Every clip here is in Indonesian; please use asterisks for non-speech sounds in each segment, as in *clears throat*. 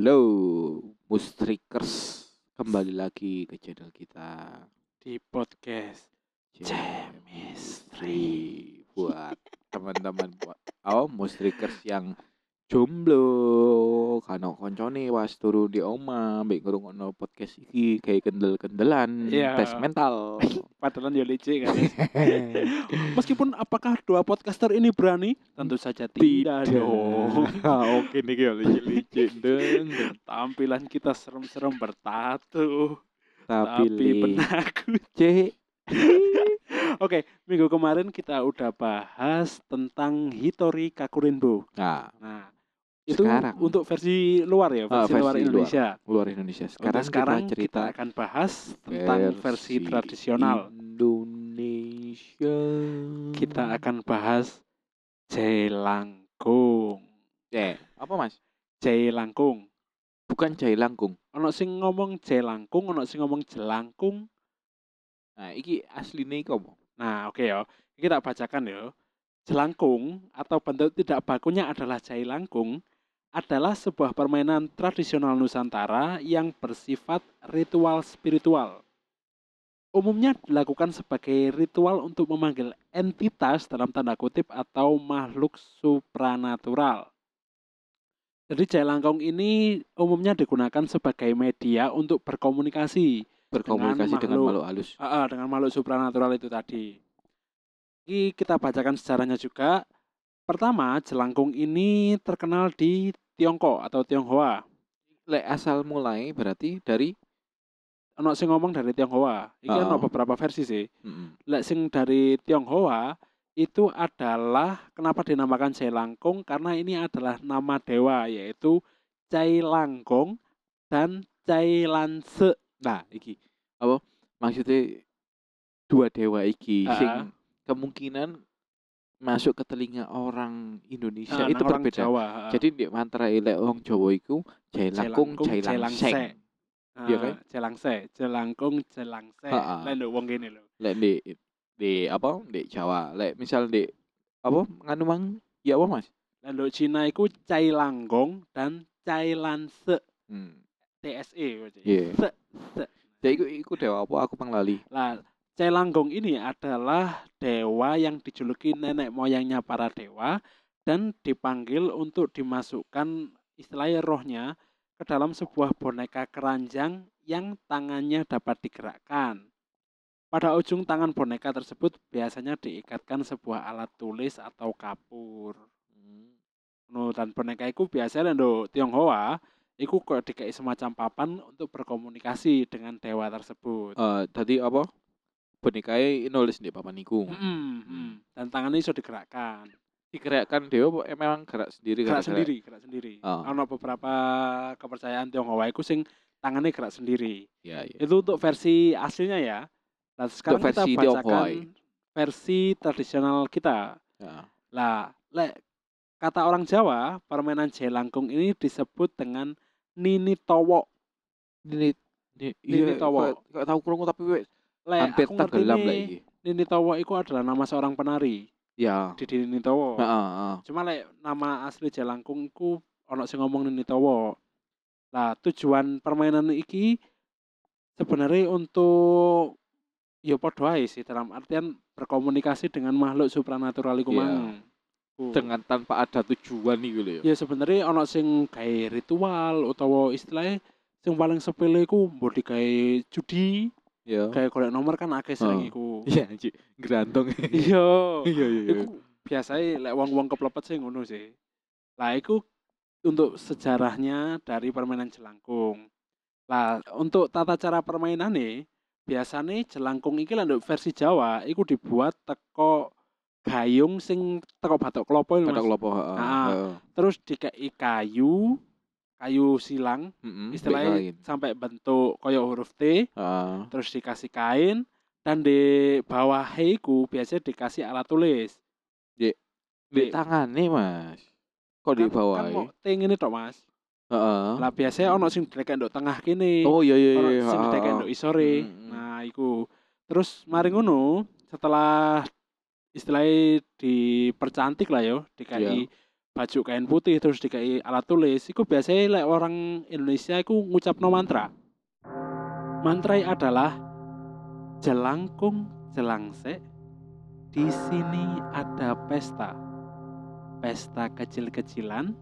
Halo, Mustrikers. Kembali lagi ke channel kita. di podcast Chemistry. Buat teman-teman buat oh, Mustrikers yang jomblo, kano koncone was turu di oma, mbek ngrungokno podcast iki kayak kendel-kendelan, Iya. tes mental. *laughs* padahal ya licik kan *laughs* meskipun apakah dua podcaster ini berani tentu saja tidak dong *laughs* Oke nih ya licik-licik deng. deng. tampilan kita serem-serem bertatu Tapi, tapi penakut Cek. oke minggu kemarin kita udah bahas tentang Hitori Kakurenbo Nah, nah itu Sekarang. untuk versi luar ya Ah, versi, luar versi luar. Indonesia luar Indonesia. sekarang, Sekarang, sekarang kita cerita kita akan bahas tentang versi, tradisional Indonesia. kita akan bahas Jelangkung eh apa Mas? Jelangkung Bukan Jai Langkung. ono sing ngomong jelangkung ono sing ngomong jelangkung Nah, iki asline iki apa? nah oke ya Iki kita bacakan ya jelangkung atau bentuk tidak bakunya adalah jailangkung adalah sebuah permainan tradisional Nusantara yang bersifat ritual spiritual. Umumnya dilakukan sebagai ritual untuk memanggil entitas dalam tanda kutip atau makhluk supranatural. Jadi jailangkung ini umumnya digunakan sebagai media untuk berkomunikasi Berkomunikasi dengan makhluk. makhluk halus. Ah, ah, dengan makhluk supranatural itu tadi. Ini kita bacakan sejarahnya juga. Pertama, jelangkung ini terkenal di Tiongkok atau Tionghoa. Lek asal mulai berarti dari Ono sing ngomong dari Tionghoa. Iki ono beberapa versi sih. Mm-mm. Lek sing dari Tionghoa itu adalah kenapa dinamakan Jailangkung karena ini adalah nama dewa yaitu Jailangkung dan Jailanse. Nah, iki apa? Maksudnya dua dewa iki Ah. sing kemungkinan masuk ke telinga orang Indonesia Ah, itu orang berbeda. Jawa. ah. Jadi di antara elek wong Jawa iku Jai Langkung, Jai. Langseng. iya Ah, kan? Jelangse, jelangkung, jelangse. Lain lho, wong gini lho. Lek di di apa? Di Jawa. Lek misal di apa? Nganu mang ya apa Mas? Lain lho, Cina iku cai langgong dan cai lanse. Hmm. TSE. Iya. Se, se. Jadi iku iku dewa apa aku panglali. Lah, cai langgong ini adalah dewa yang dijuluki nenek moyangnya para dewa dan dipanggil untuk dimasukkan istilahnya rohnya ke dalam sebuah boneka keranjang yang tangannya dapat digerakkan. Pada ujung tangan boneka tersebut biasanya diikatkan sebuah alat tulis atau kapur. Hmm. Dan boneka itu biasanya do Tionghoa iku kok dikai semacam papan untuk berkomunikasi dengan dewa tersebut. Eh tadi apa? Bonekae nulis di papan iku. Mm, mm. Dan tangannya bisa digerakkan. Digerakkan apa eh, memang gerak sendiri Gerak sendiri, gerak sendiri. Oh. Ono beberapa kepercayaan Tionghoa iku sing tangannya gerak sendiri. Iya, iya. Itu untuk versi aslinya ya. Dan sekarang kita versi bacakan Tionghoa, ya? versi tradisional kita. Ya. Lah, lek kata orang Jawa, permainan jelangkung ini disebut dengan nini towo. Ini ini Nini Tawa. Gak tahu krungu tapi wes Lek hampir aku tenggelam lah iki. Nini Towo itu adalah nama seorang penari Ya. di Nini Towo. Heeh, heeh. Cuma lek nama asli Jelangkung iku ono sing ngomong Nini Towo. Lah tujuan permainan iki sebenarnya untuk ya padha ae sih dalam artian berkomunikasi dengan makhluk supranatural iku Iya. mang. Ku. Dengan tanpa ada tujuan nih gitu ya. ya sebenarnya ono sing gawe ritual utawa istilahnya sing paling sepele iku mbok digawe judi, Ya. gawe golek nomor kan akeh sering Oh. iku. *laughs* Iya, anjir. Gerantong. Iya. *laughs* Iya, iya, iya. Iku biasanya lek wong-wong keplepet sih ngono sih. Lah iku untuk sejarahnya dari permainan jelangkung. Lah untuk tata cara permainan nih biasanya jelangkung iki lah versi Jawa iku dibuat teko gayung sing teko batok klopo itu, Badak Mas. lopo, heeh. Ah. heeh. Terus dikei kayu, kayu silang Mm-mm, istilahnya sampai bentuk koyo huruf T, Heeh. terus dikasih kain dan di bawah iku biasanya dikasih alat tulis. Di Di- tangan nih, Mas. Kok di Kan- bawah kan ya? mau T ngene tok, Mas. Heeh. Lah biasanya ono sing direken nduk tengah kene. Oh iya iya ono iya. sing heeh. nduk isore. Mm, mm. Nah, iku. Terus mari ngono, setelah istilahnya dipercantik lah yo, Iya. DKI baju kain putih terus dikai alat tulis iku biasanya lek orang Indonesia iku ngucapno mantra mantra adalah jelangkung jelangsek di sini ada pesta pesta kecil-kecilan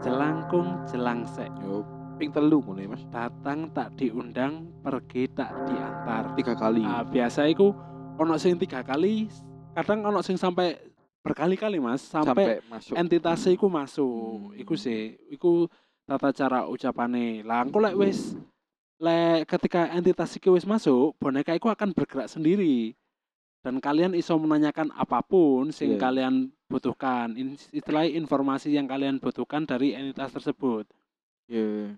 jelangkung jelangsek Yo, ping telu ya, Mas. datang tak diundang pergi tak diantar Tiga kali. Ah, biasa iku ono sing tiga kali kadang ono sing sampai berkali-kali mas sampai, masuk. entitas iku masuk Hmm. iku sih iku tata cara ucapane lah engko lek wis lek ketika entitas iki wis masuk boneka iku akan bergerak sendiri dan kalian iso menanyakan apa pun sing Iya. kalian butuhkan istilahnya informasi yang kalian butuhkan dari entitas tersebut Iya.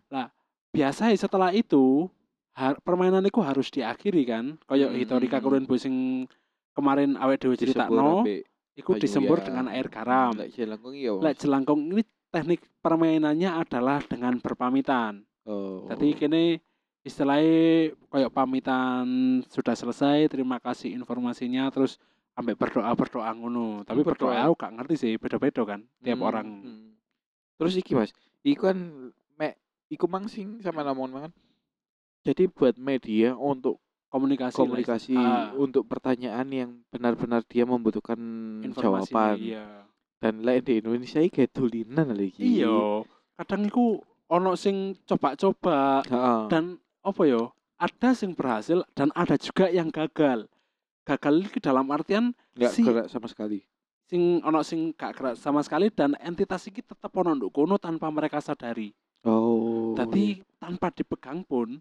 biasa setelah itu har- permainan itu harus diakhiri kan kayak Hmm. Hitorika Kuren sing kemarin awet Disebut critakno ambek iku disembur ya. dengan air garam Lek jelangkung iya. lek jelangkung ini teknik permainannya adalah dengan berpamitan Oh. jadi kini istilahnya kayak pamitan sudah selesai terima kasih informasinya terus ambek berdoa berdoa ngono tapi Berdoa. berdoa aku gak ngerti sih beda-beda kan tiap Hmm, orang hmm. Terus iki Mas, iku kan mek iku mang sing sama namon mangan. Jadi buat media untuk komunikasi lah komunikasi Ah. untuk pertanyaan yang benar-benar dia membutuhkan informasinya jawaban. iya Dan lek di Indonesia iki kayak dolinan lagi. iya kadang iku ono sing coba-coba dan apa yo ada sing berhasil dan ada juga yang gagal gagal ini dalam artian Enggak si- gerak sama sekali. sing ono sing gak gerak sama sekali dan entitas iki tetap ono nduk kono tanpa mereka sadari Oh. Jadi tanpa dipegang pun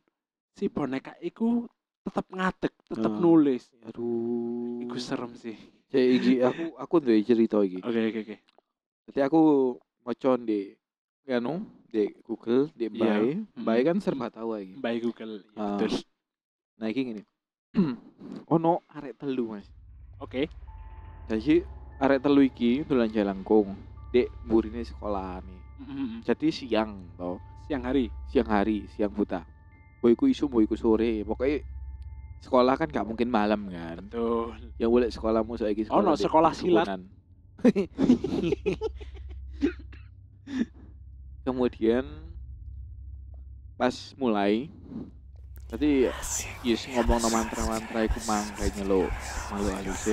si boneka iku tetap ngadeg, tetap Ah. nulis. aduh. Iku serem sih. Cek iki aku aku duwe cerita iki. Oke oke oke. Jadi aku maca di anu di Google di Iya. Mbae. Mbae Mm. kan serba tahu iki. By Google. Ya, Ah. betul. Nah iki gini. *clears throat* ono arek telu Mas. Oke. Jadi arek telu iki dolan jalangkung. Dek murine sekolah nih. Mm-mm. Jadi siang toh. Siang hari. Siang hari, siang buta. Boyku isu, boyku sore. Pokoknya sekolah kan gak mungkin malam kan. Betul. Yang boleh sekolahmu saiki Ono di sekolah silat. *laughs* Kemudian pas mulai tadi yes ngomong no mantra-mantra iku mang kayaknya lo malu halus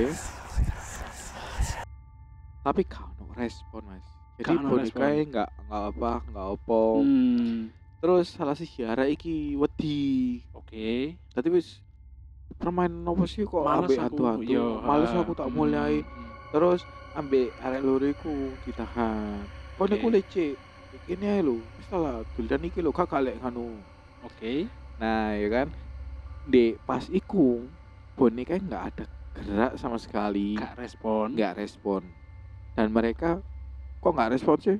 tapi kau no respon mas jadi boneka nggak nggak apa nggak apa Hmm. terus salah si Ciara iki wedi Oke. tadi wis permainan apa sih kok Males ambek aku. atu-atu Yo, males aku tak Hmm. mulai terus ambek arek loro iku ditahan kok Oke. niku lecek ini ae lho wis dolan iki lho kakak lek nganu Oke. nah ya kan di pas iku boneka nggak ada gerak sama sekali Gak respon. nggak respon dan mereka kok nggak respon sih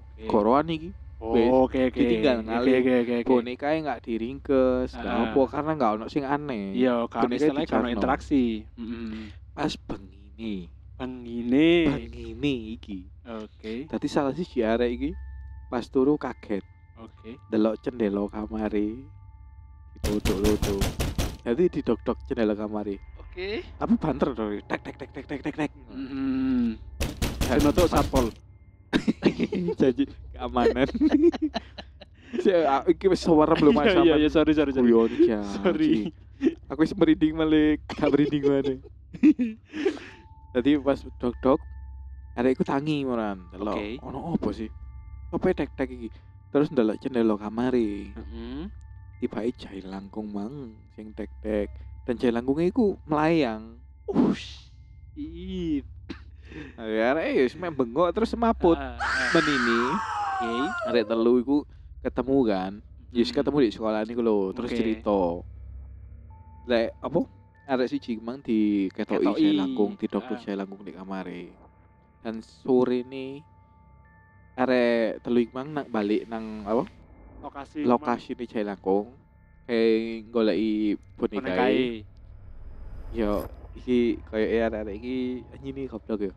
Oke. koroan iki Oh, Oke oke. ditinggal Oke ngalih. oke oke. oke. boneka nggak diringkes nggak Ah. apa karena nggak ono sing aneh Iya, Boneka istilahnya dicarno. interaksi. Mm-mm. pas bengine Pengine. bengine iki Oke. Tadi salah sih arek iki pas turu kaget Oke. delok cendela kamare ditutup-tutup jadi didok-dok cendela kamare Oke. tapi banter dong tek tek tek tek tek tek tek Hmm. Dan Penutup pas- satpol. *laughs* janji keamanan Si, *laughs* ah, iki wis suara belum mas Iya iya iya sorry sorry sorry. Guyon ya Sorry. aku wis merinding balik gak merinding mana tadi *laughs* pas dok-dok arekku tangi moran delok Oke. ono apa sih apa tek tek iki terus ndelok cendela kamare Heeh. tiba jahil langkung mang sing tek tek dan jahil langkungnya iku melayang Ush. Ih. ya wis mek bengok terus semaput Ah, ah. menini Oke. arek telu iku ketemu kan Yus Hmm. ketemu di sekolah niku lho terus Oke. cerita lek apa arek siji mang di ketoki Ketoki. jahil langkung di dokter Ah. jahil langkung di kamare dan sore ini arek telu iku mang nak balik nang apa Lokasi. lokasi di jahil langkung kayak goleki boneka Bonekai. Yo, iki koyo arek-arek iki nyini goblok yo.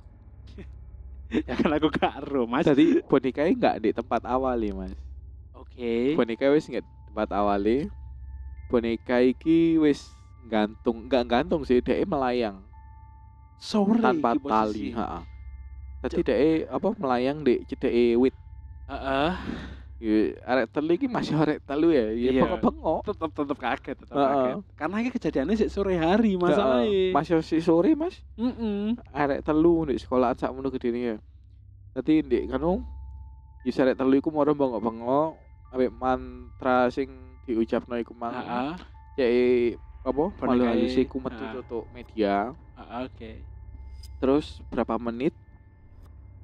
*laughs* Ya kan aku gak ero, Mas. Jadi boneka nggak di tempat awal Mas. Oke. Boneka wis nggak di tempat awal Boneka iki wis gantung, nggak gantung sih, dia melayang Sore tanpa tali, heeh. Dadi dhek apa melayang di cedeke wit. Heeh. Ya arek telu iki masih arek telu ya. Ya Iya. bengok-bengok. Tetep tetep kaget, tetep Heeh. kaget. Karena iki kejadiannya sik sore hari masalahnya. Masih si sore Mas. Heeh. Arek telu di sekolahan sakmono gedene ya. Dadi ndek kanu Yus arek telu iku moro bengok-bengok ambek mantra sing diucapno iku mang. Heeh. Cek apa? Boneka Malu e. halus iku metu Heeh. tutuk media. Heeh, Oke. Terus berapa menit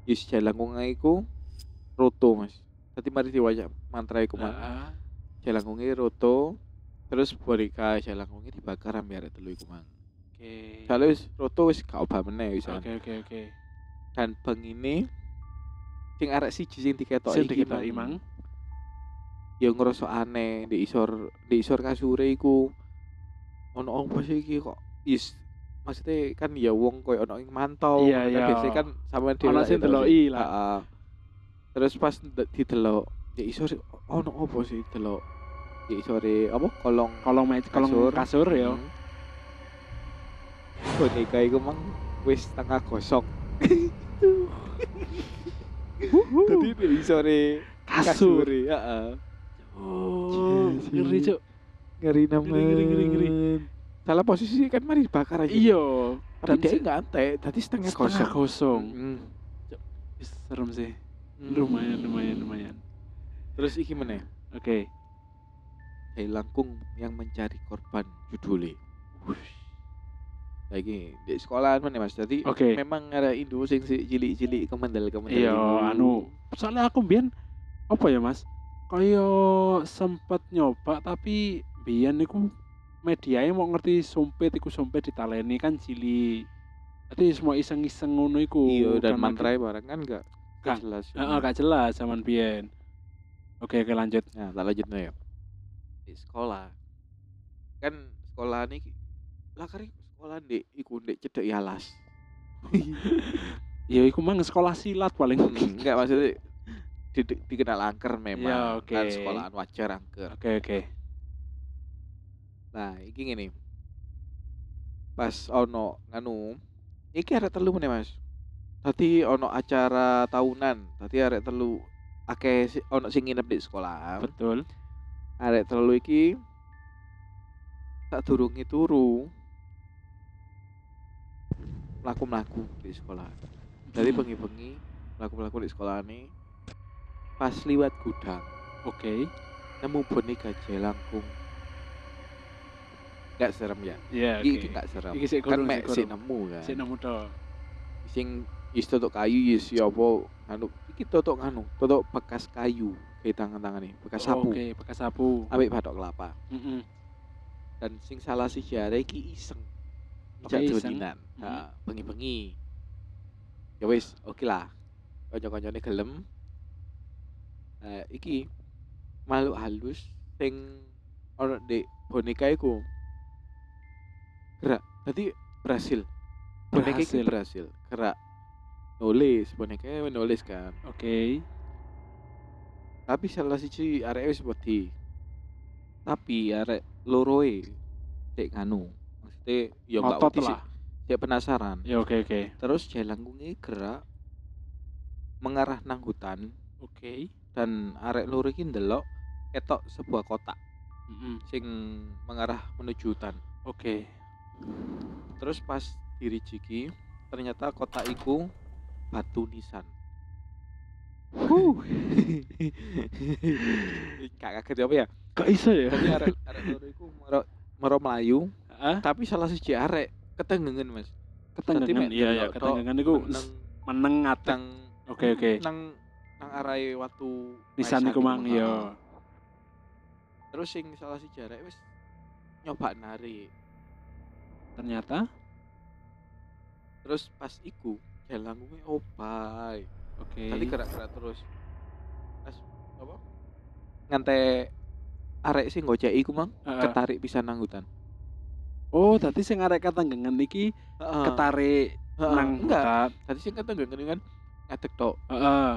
Yus jalangunge iku roto Mas. Dadi mari diwaca mantra iku mang. Heeh. Roto. Terus boneka jalangunge dibakar arek telu iku mang. Oke. Soalnya wis roto wis gak obah meneh wis. Oke oke oke. Dan bengine sing arek siji sing diketok Sing iki diketok Imang. ya ngerasa aneh di isor di isor kasure iku ono apa sih iki kok is maksudnya kan ya wong koyo ono ing mantau Iya, iya. biasanya kan sama dhewe Ono sing ya deloki lah. Heeh. Terus pas nde- didelok di isor ono apa sih delok di isore apa kolong Kolong meja kolong Kasur. kasur ya. Hmm. boneka iku mang wis tengah gosok Jadi *laughs* di isore Kasur. heeh. Oh, Yes, ngeri. Cuk. Ngeri naman. Ngeri, ngeri, ngeri. Salah posisi kan mari dibakar aja. Iya. Tapi dia enggak antek, tadi setengah setengah kosong. kosong. Mm. Ih, Serem sih. Mm. Lumayan, lumayan, lumayan. Terus iki meneh, Oke. Hei Langkung yang mencari korban judulnya. Lagi di sekolahan mana Mas. Jadi Oke. memang ada Indo sing si cilik-cilik kemendel-kemendel. Iya, gitu. anu, soalnya aku biyen apa ya, Mas? Kaya sempet nyoba tapi biyen niku mediae mau ngerti sumpit iku sumpit ditaleni kan cilik. Jadi semua iseng-iseng ngono iku. Iya dan mantra barang kan enggak Gak- jelas. Heeh, gak jelas zaman biyen. Oke, oke lanjut. Nah, tak lanjut ya. Di sekolah. Kan sekolah ini lah kari sekolah di iku ndek cedek alas. *laughs* Ya iku mang sekolah silat paling. Hmm, enggak maksudnya di, di- dikenal angker memang. Ya, oke. Kan sekolahan wajar angker. Oke, oke. Nah, iki ngene. Pas ono nganu, iki arek telu meneh, Mas. Tadi ono acara tahunan, tadi arek telu akeh si- ono sing nginep di sekolah. Betul. arek telu iki tak durungi turu mlaku-mlaku di sekolah. Dari Hmm. bengi-bengi mlaku-mlaku di sekolah ini pas liwat gudang Oke. nemu boneka jelangkung. Gak serem ya? Iya, Iki, oke. iki gak serem. Iki kan mek sik kurung. nemu kan. Sik nemu to. Sing is totok kayu is ya apa anu iki totok anu, totok bekas kayu kayak tangan-tangan nih, bekas sapu. Oke, bekas sapu. Ambek batok kelapa. Heeh. dan sing salah si jare iki iseng ngejak iseng. dolinan Mhm. Heeh, bengi-bengi ya wis oke lah kanca-kancane gelem Eh, iki makhluk halus sing ono di boneka iku gerak tadi berhasil boneka iki Berhasil. berhasil gerak nulis boneka nulis kan Oke. tapi salah siji arek wis wedi tapi arek loroe cek nganu maksudnya ya enggak wedi sih cek penasaran Ya oke oke. terus jalangkunge gerak mengarah nang hutan Oke. dan arek loro iki ndelok ketok sebuah kotak Heeh. sing mengarah menuju hutan Oke. terus pas dirijiki ternyata kotak iku batu nisan Huh. *laughs* Gak kaget apa ya? Kok iso ya? Tapi arek arek loro iku mero mero melayu, Heeh. tapi salah siji arek ketenggengen, Mas. Ketenggengan. mek Iya ya, ketenggengan iku meneng nang Oke oke. nang nang arahe watu Nisan iku mang ya. Terus sing salah siji arek wis nyoba narik. Ternyata Terus pas iku jalanku opai. oke. Tadi gerak-gerak terus. Pas apa? Ngante arek sing gojek iku mang Heeh. ketarik pisan nang hutan. Oh, tadi sing arek ketenggengan iki Heeh. ketarik Heeh, nang enggak. Tadi sing ketenggengen kan ngadeg tok. Heeh.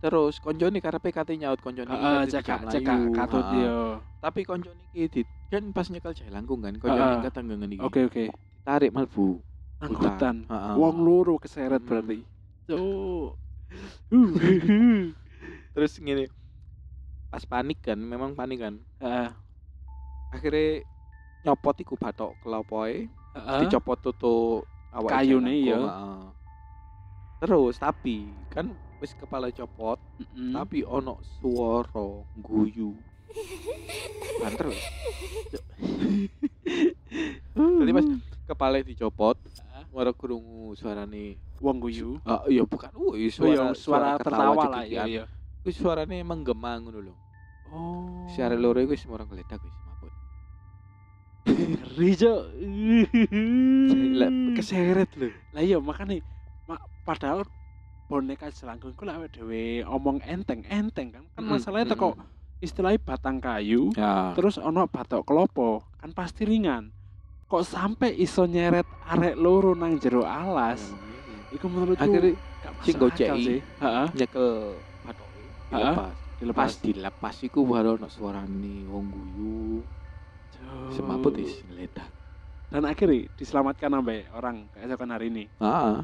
Terus konjone karepe kate nyaut konjone Heeh, iki cekak cekak katut yo. Tapi konjone iki di kan pas nyekel jalangkung kan Heeh. konjone ketenggengen iki. Oke oke. Tarik malbu Hutan. Heeh. Wong loro keseret Hmm. berarti. Cuk. *laughs* Terus gini. Pas panik kan, memang panik kan. Heeh. Akhirnya nyopot iku batok kelopoke, Heeh. dicopot tutup awak iya. kok, heeh. Terus tapi kan wis kepala copot, tapi ono suara guyu. Banter. *laughs* Jadi pas kepala dicopot, Heeh. ora krungu suarane wong guyu. Ah, iya bukan. Woi, Oh iya, suara, suara, tertawa lah ya. cekikian. Iya. Kuwi suarane menggema ngono lho. Oh. Siare loro iku wis ora ngeledak wis mabut. Lah keseret lho. Lah iya makanya ma- padahal boneka selangkung lek awake dhewe omong enteng-enteng kan. Kan Mm-mm, masalahnya teko mm-mm. istilahnya batang kayu Ya. terus ono batok kelopo kan pasti ringan. Kok sampai iso nyeret arek loro nang jero alas? Iku menurutku Akhirnya sing goceki. Heeh, nyekel patoke. Heeh. Dilepas. dilepas. Pas dilepas iku baru ono suarane wong guyu. Semaput wis ngeledak. Dan akhirnya diselamatkan sampai orang keesokan hari ini. Heeh.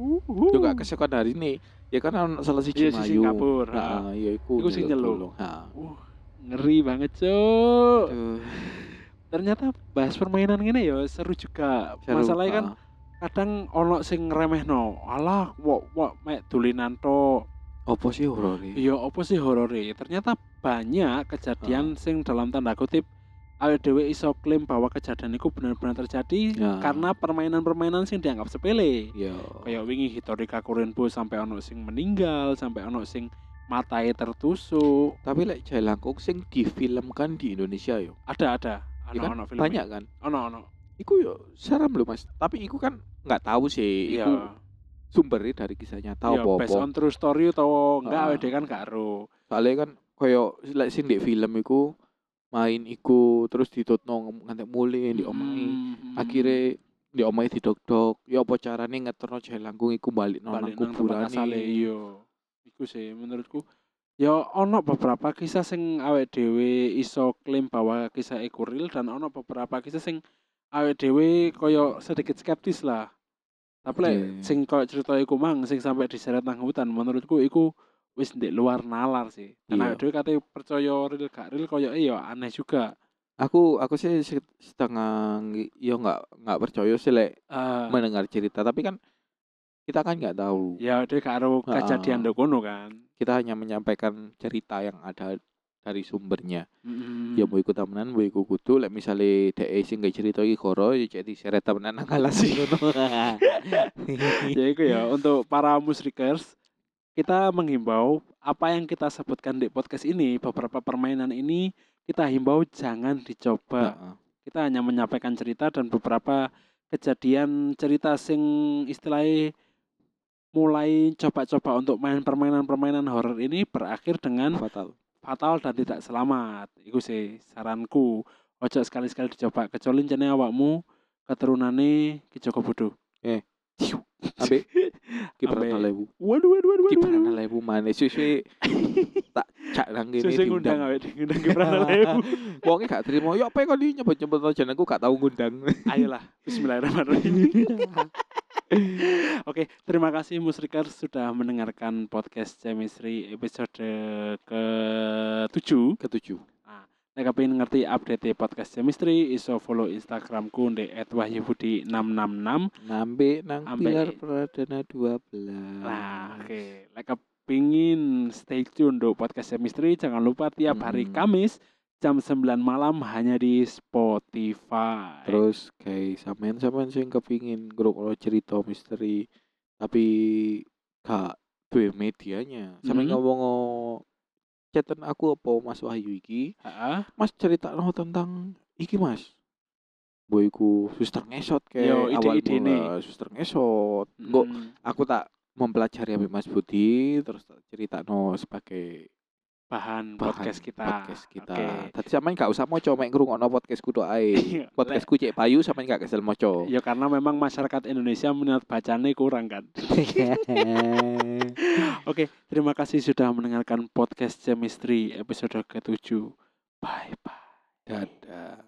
Uhuh. Juga kesekolah hari ini. Ya kan ono salah siji Iya Mayu. Singapura. heeh. Ya iku. Iku sing nyeluk. tolong. Heeh. Uh, ngeri banget, Cuk. Ternyata bahas permainan gini ya seru juga seru. masalahnya kan Heeh. kadang ono sing ngremehno alah wok wok mek dulinan to Apa sih horor iki? iya apa sih horore ternyata banyak kejadian sing dalam tanda kutip awake iso klaim bahwa kejadian itu benar-benar terjadi Ya. karena permainan-permainan sing dianggap sepele Ya. kayak wingi Hitorika Kurenbo sampai ono sing meninggal sampai ono sing matai tertusuk Tapi lek Jailangkung sing difilmkan di Indonesia yo. ada ada Ya kan ono film banyak kan. ono ono Iku yo serem loh Mas. Tapi iku kan nggak tahu sih. Iku iya sumbernya dari kisah nyata Iya, apa based apa. on true story atau enggak Ah. awake dhewe kan gak ero. Soalnya kan koyo lek sing di film iku main iku terus ditutno ngantek mulai di omahe. Hmm. Akhirnya di omahe didok-dok. Ya apa carane ngeterno Jailangkung iku balik nang asale iya. Iku sih menurutku ya ono beberapa kisah sing awake dhewe iso klaim bahwa kisah iku real dan ono beberapa kisah sing awake dhewe koyo sedikit skeptis lah. Tapi lek sing koyo cerita iku mang sing sampai diseret nang hutan menurutku iku wis ndek luar nalar sih. Dan Iya. awake dhewe kate percaya real gak real koyo iya aneh juga. Aku aku sih se- setengah yo nggak nggak percaya sih lek Eh, mendengar cerita tapi kan kita kan nggak tahu. Ya dia karo kejadian do kono kan. kita hanya menyampaikan cerita yang ada dari sumbernya. Mm. ya mau ikut temenan mau ikut kudu. Lek misalnya dek sing gak cerita iki koro ya jadi seret temenan nang alas sih ngono. *laughs* Ya itu ya. Untuk para musrikers kita menghimbau apa yang kita sebutkan di podcast ini beberapa permainan ini kita himbau jangan dicoba. Heeh. kita hanya menyampaikan cerita dan beberapa kejadian cerita sing istilahnya mulai coba-coba untuk main permainan-permainan horor ini berakhir dengan fatal. Fatal dan tidak selamat. Iku sih saranku. Ojo sekali-sekali dicoba kecuali jane awakmu keturunane Ki Joko Bodo. abe. *laughs* Kiperan Ambe- lewu Waduh waduh waduh kiperan lewu mana suwe tak cak nang kene Susu ngundang awake ngundang Kiprana Lewu. *laughs* wonge gak terima yo apa kok nyebut-nyebut jenengku gak tau ngundang. Ayolah, *laughs* bismillahirrahmanirrahim. Oke, terima kasih Musrikers sudah mendengarkan podcast Chemistry episode ke-7. ketujuh Nek kepengin ngerti update podcast Chemistry, iso follow Instagramku di @wahyubudi666. nambe nang Ambe- pilar perdana 12 Nah, oke. Nek kepengin stay tune untuk podcast Chemistry, jangan lupa tiap hari Mm. Kamis jam 9 malam hanya di Spotify. Terus kayak sampean sampean sing kepingin ngrungokno cerita misteri tapi gak duwe medianya. Sampeyan Mhm. ngomong chatan aku apa Mas Wahyu iki? Heeh. Mas cerita tentang iki Mas. Boyku suster ngesot kayak Yo, awal ide-idene. mula suster ngesot. Kok Mm, aku tak mempelajari Mas Budi terus cerita sebagai bahan, bahan podcast kita. podcast kita. Oke. Tadi sampean gak usah moco mek ngrungokno podcastku tok ae. *laughs* Iya, Podcastku cek payu sampean gak kesel moco. Ya karena memang masyarakat Indonesia minat bacanya kurang kan. *laughs* Oke, terima kasih sudah mendengarkan podcast Chemistry episode ke-7. Bye.